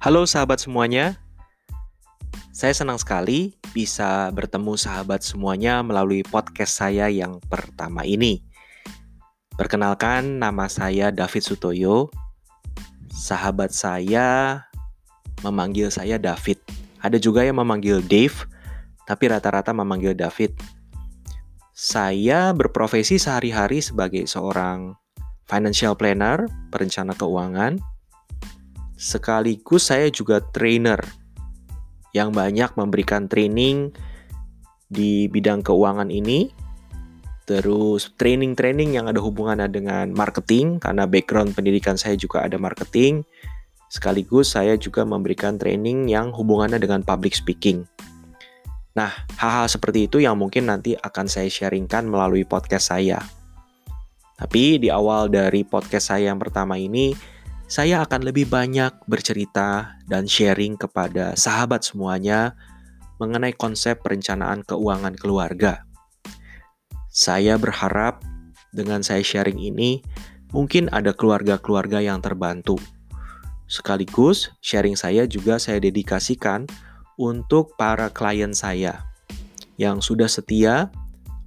Halo sahabat semuanya, saya senang sekali bisa bertemu sahabat semuanya melalui podcast saya yang pertama ini. Perkenalkan, nama saya David Sutoyo. Sahabat saya memanggil saya David. Ada juga yang memanggil Dave, tapi rata-rata memanggil David. Saya berprofesi sehari-hari sebagai seorang financial planner, perencana keuangan. Sekaligus saya juga trainer yang banyak memberikan training di bidang keuangan ini. Terus training-training yang ada hubungannya dengan marketing karena background pendidikan saya juga ada marketing. Sekaligus saya juga memberikan training yang hubungannya dengan public speaking. Nah, hal-hal seperti itu yang mungkin nanti akan saya sharingkan melalui podcast saya. Tapi di awal dari podcast saya yang pertama ini, saya akan lebih banyak bercerita dan sharing kepada sahabat semuanya mengenai konsep perencanaan keuangan keluarga. Saya berharap dengan saya sharing ini, mungkin ada keluarga-keluarga yang terbantu. Sekaligus, sharing saya juga saya dedikasikan untuk para klien saya yang sudah setia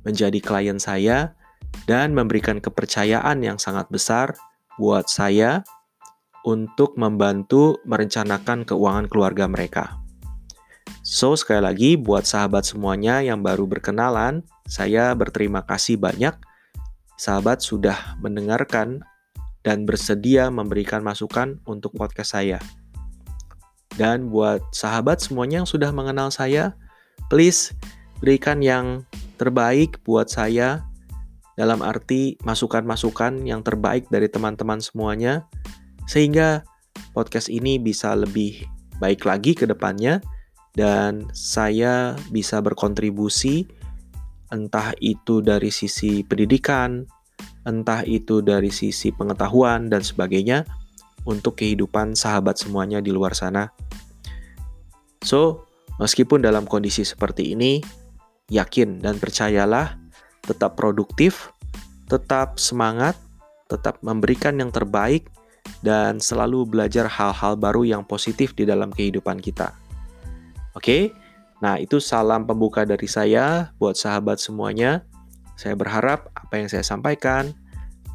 menjadi klien saya dan memberikan kepercayaan yang sangat besar buat saya untuk membantu merencanakan keuangan keluarga mereka. So, sekali lagi buat sahabat semuanya yang baru berkenalan, saya berterima kasih banyak. Sahabat sudah mendengarkan dan bersedia memberikan masukan untuk podcast saya. Dan buat sahabat semuanya yang sudah mengenal saya, please berikan yang terbaik buat saya dalam arti masukan-masukan yang terbaik dari teman-teman semuanya sehingga podcast ini bisa lebih baik lagi ke depannya dan saya bisa berkontribusi entah itu dari sisi pendidikan, entah itu dari sisi pengetahuan dan sebagainya untuk kehidupan sahabat semuanya di luar sana. So, meskipun dalam kondisi seperti ini, yakin dan percayalah, tetap produktif, tetap semangat, tetap memberikan yang terbaik, dan selalu belajar hal-hal baru yang positif di dalam kehidupan kita. Oke, nah itu salam pembuka dari saya buat sahabat semuanya. Saya berharap apa yang saya sampaikan,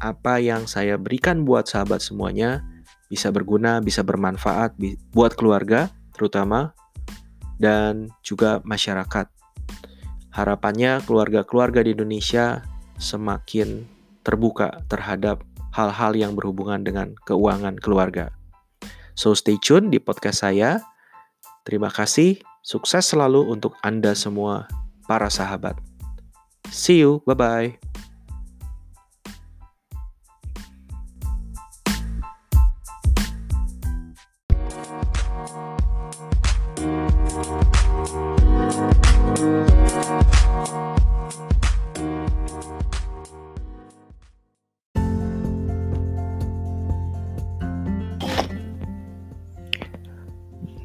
apa yang saya berikan buat sahabat semuanya bisa berguna, bisa bermanfaat buat keluarga terutama dan juga masyarakat. Harapannya keluarga-keluarga di Indonesia semakin terbuka terhadap hal-hal yang berhubungan dengan keuangan keluarga. So stay tune di podcast saya. Terima kasih, sukses selalu untuk Anda semua para sahabat. See you, bye-bye.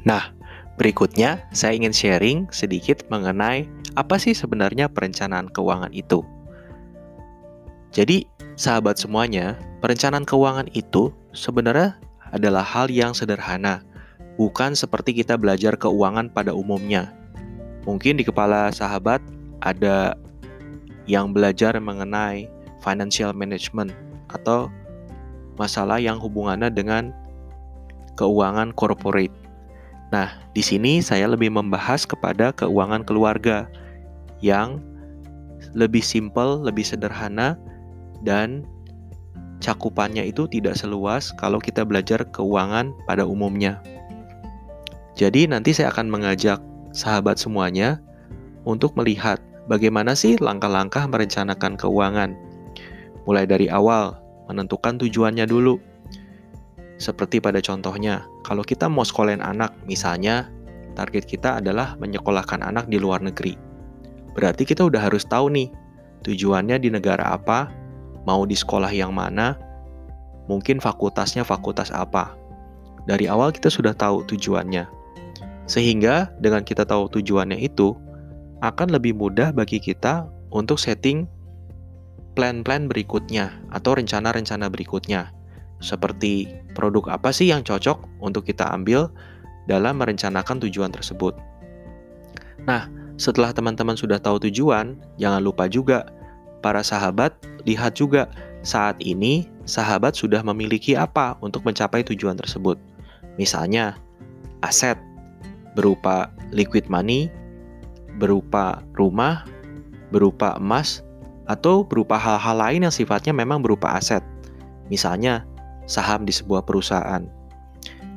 Nah, berikutnya saya ingin sharing sedikit mengenai apa sih sebenarnya perencanaan keuangan itu. Jadi, sahabat semuanya, perencanaan keuangan itu sebenarnya adalah hal yang sederhana, bukan seperti kita belajar keuangan pada umumnya. Mungkin di kepala sahabat ada yang belajar mengenai financial management atau masalah yang hubungannya dengan keuangan corporate. Nah, di sini saya lebih membahas kepada keuangan keluarga yang lebih simpel, lebih sederhana, dan cakupannya itu tidak seluas kalau kita belajar keuangan pada umumnya. Jadi nanti saya akan mengajak sahabat semuanya untuk melihat bagaimana sih langkah-langkah merencanakan keuangan. Mulai dari awal, menentukan tujuannya dulu. Seperti pada contohnya, kalau kita mau sekolahin anak, misalnya target kita adalah menyekolahkan anak di luar negeri. Berarti kita udah harus tahu nih, tujuannya di negara apa, mau di sekolah yang mana, mungkin fakultasnya fakultas apa. Dari awal kita sudah tahu tujuannya. Sehingga dengan kita tahu tujuannya itu, akan lebih mudah bagi kita untuk setting plan-plan berikutnya atau rencana-rencana berikutnya seperti produk apa sih yang cocok untuk kita ambil dalam merencanakan tujuan tersebut. Nah, setelah teman-teman sudah tahu tujuan, jangan lupa juga para sahabat lihat juga saat ini sahabat sudah memiliki apa untuk mencapai tujuan tersebut. Misalnya, aset berupa liquid money, berupa rumah, berupa emas, atau berupa hal-hal lain yang sifatnya memang berupa aset. Misalnya, saham di sebuah perusahaan.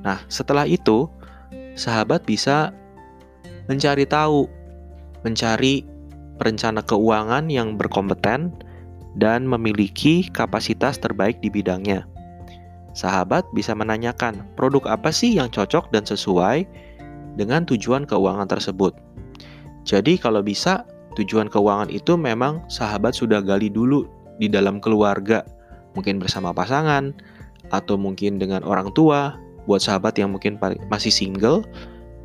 Nah, setelah itu, sahabat bisa mencari tahu, mencari perencana keuangan yang berkompeten dan memiliki kapasitas terbaik di bidangnya. Sahabat bisa menanyakan produk apa sih yang cocok dan sesuai dengan tujuan keuangan tersebut. Jadi kalau bisa tujuan keuangan itu memang sahabat sudah gali dulu di dalam keluarga, mungkin bersama pasangan atau mungkin dengan orang tua. Buat sahabat yang mungkin masih single,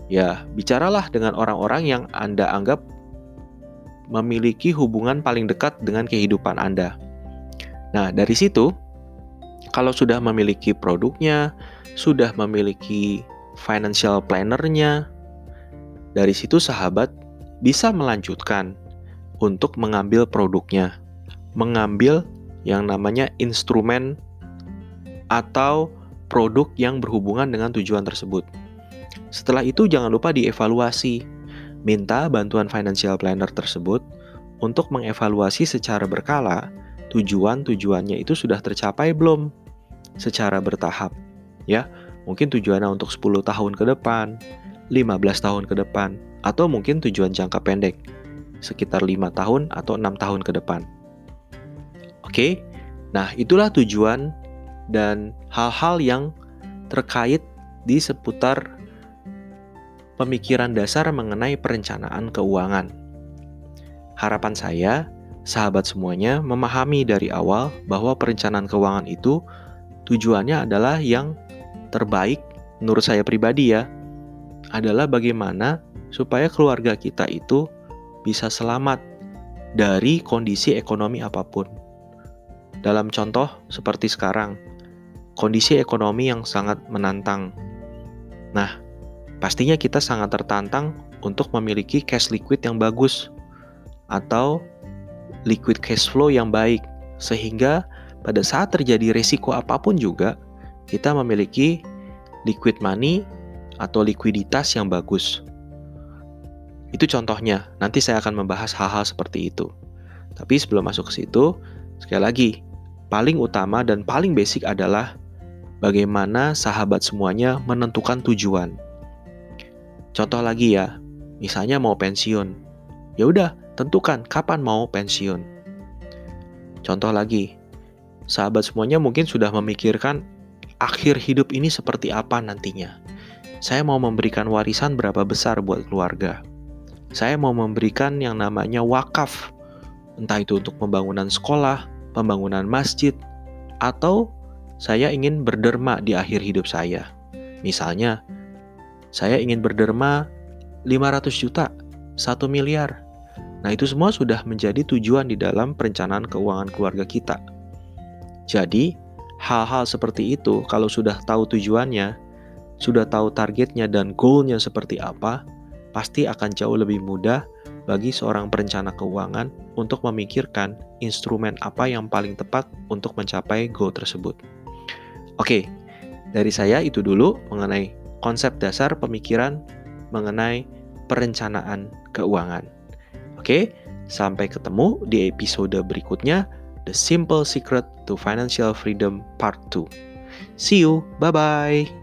ya bicaralah dengan orang-orang yang Anda anggap memiliki hubungan paling dekat dengan kehidupan Anda. Nah, dari situ kalau sudah memiliki produknya, sudah memiliki financial planner-nya, dari situ sahabat bisa melanjutkan untuk mengambil produknya, mengambil yang namanya instrumen atau produk yang berhubungan dengan tujuan tersebut. Setelah itu jangan lupa dievaluasi. Minta bantuan financial planner tersebut untuk mengevaluasi secara berkala tujuan-tujuannya itu sudah tercapai belum secara bertahap. Ya, mungkin tujuannya untuk 10 tahun ke depan, 15 tahun ke depan, atau mungkin tujuan jangka pendek, sekitar lima tahun atau enam tahun ke depan. Oke, nah itulah tujuan dan hal-hal yang terkait di seputar pemikiran dasar mengenai perencanaan keuangan. Harapan saya, sahabat semuanya memahami dari awal bahwa perencanaan keuangan itu tujuannya adalah yang terbaik menurut saya pribadi ya, adalah bagaimana supaya keluarga kita itu bisa selamat dari kondisi ekonomi apa pun. Dalam contoh seperti sekarang, kondisi ekonomi yang sangat menantang. Nah, pastinya kita sangat tertantang untuk memiliki cash liquid yang bagus atau liquid cash flow yang baik sehingga pada saat terjadi resiko apa pun juga kita memiliki liquid money atau likuiditas yang bagus. Itu contohnya, nanti saya akan membahas hal-hal seperti itu. Tapi sebelum masuk ke situ, sekali lagi, paling utama dan paling basic adalah bagaimana sahabat semuanya menentukan tujuan. Contoh lagi ya, misalnya mau pensiun. Ya udah, tentukan kapan mau pensiun. Contoh lagi, sahabat semuanya mungkin sudah memikirkan akhir hidup ini seperti apa nantinya. Saya mau memberikan warisan berapa besar buat keluarga saya mau memberikan yang namanya wakaf, entah itu untuk pembangunan sekolah, pembangunan masjid, atau saya ingin berderma di akhir hidup saya. Misalnya, saya ingin berderma 500 juta, 1 miliar. Nah, itu semua sudah menjadi tujuan di dalam perencanaan keuangan keluarga kita. Jadi, hal-hal seperti itu kalau sudah tahu tujuannya, sudah tahu targetnya dan goalnya seperti apa, pasti akan jauh lebih mudah bagi seorang perencana keuangan untuk memikirkan instrumen apa yang paling tepat untuk mencapai goal tersebut. Oke, dari saya itu dulu mengenai konsep dasar pemikiran mengenai perencanaan keuangan. Oke, sampai ketemu di episode berikutnya The Simple Secret to Financial Freedom Part 2. See you, bye-bye.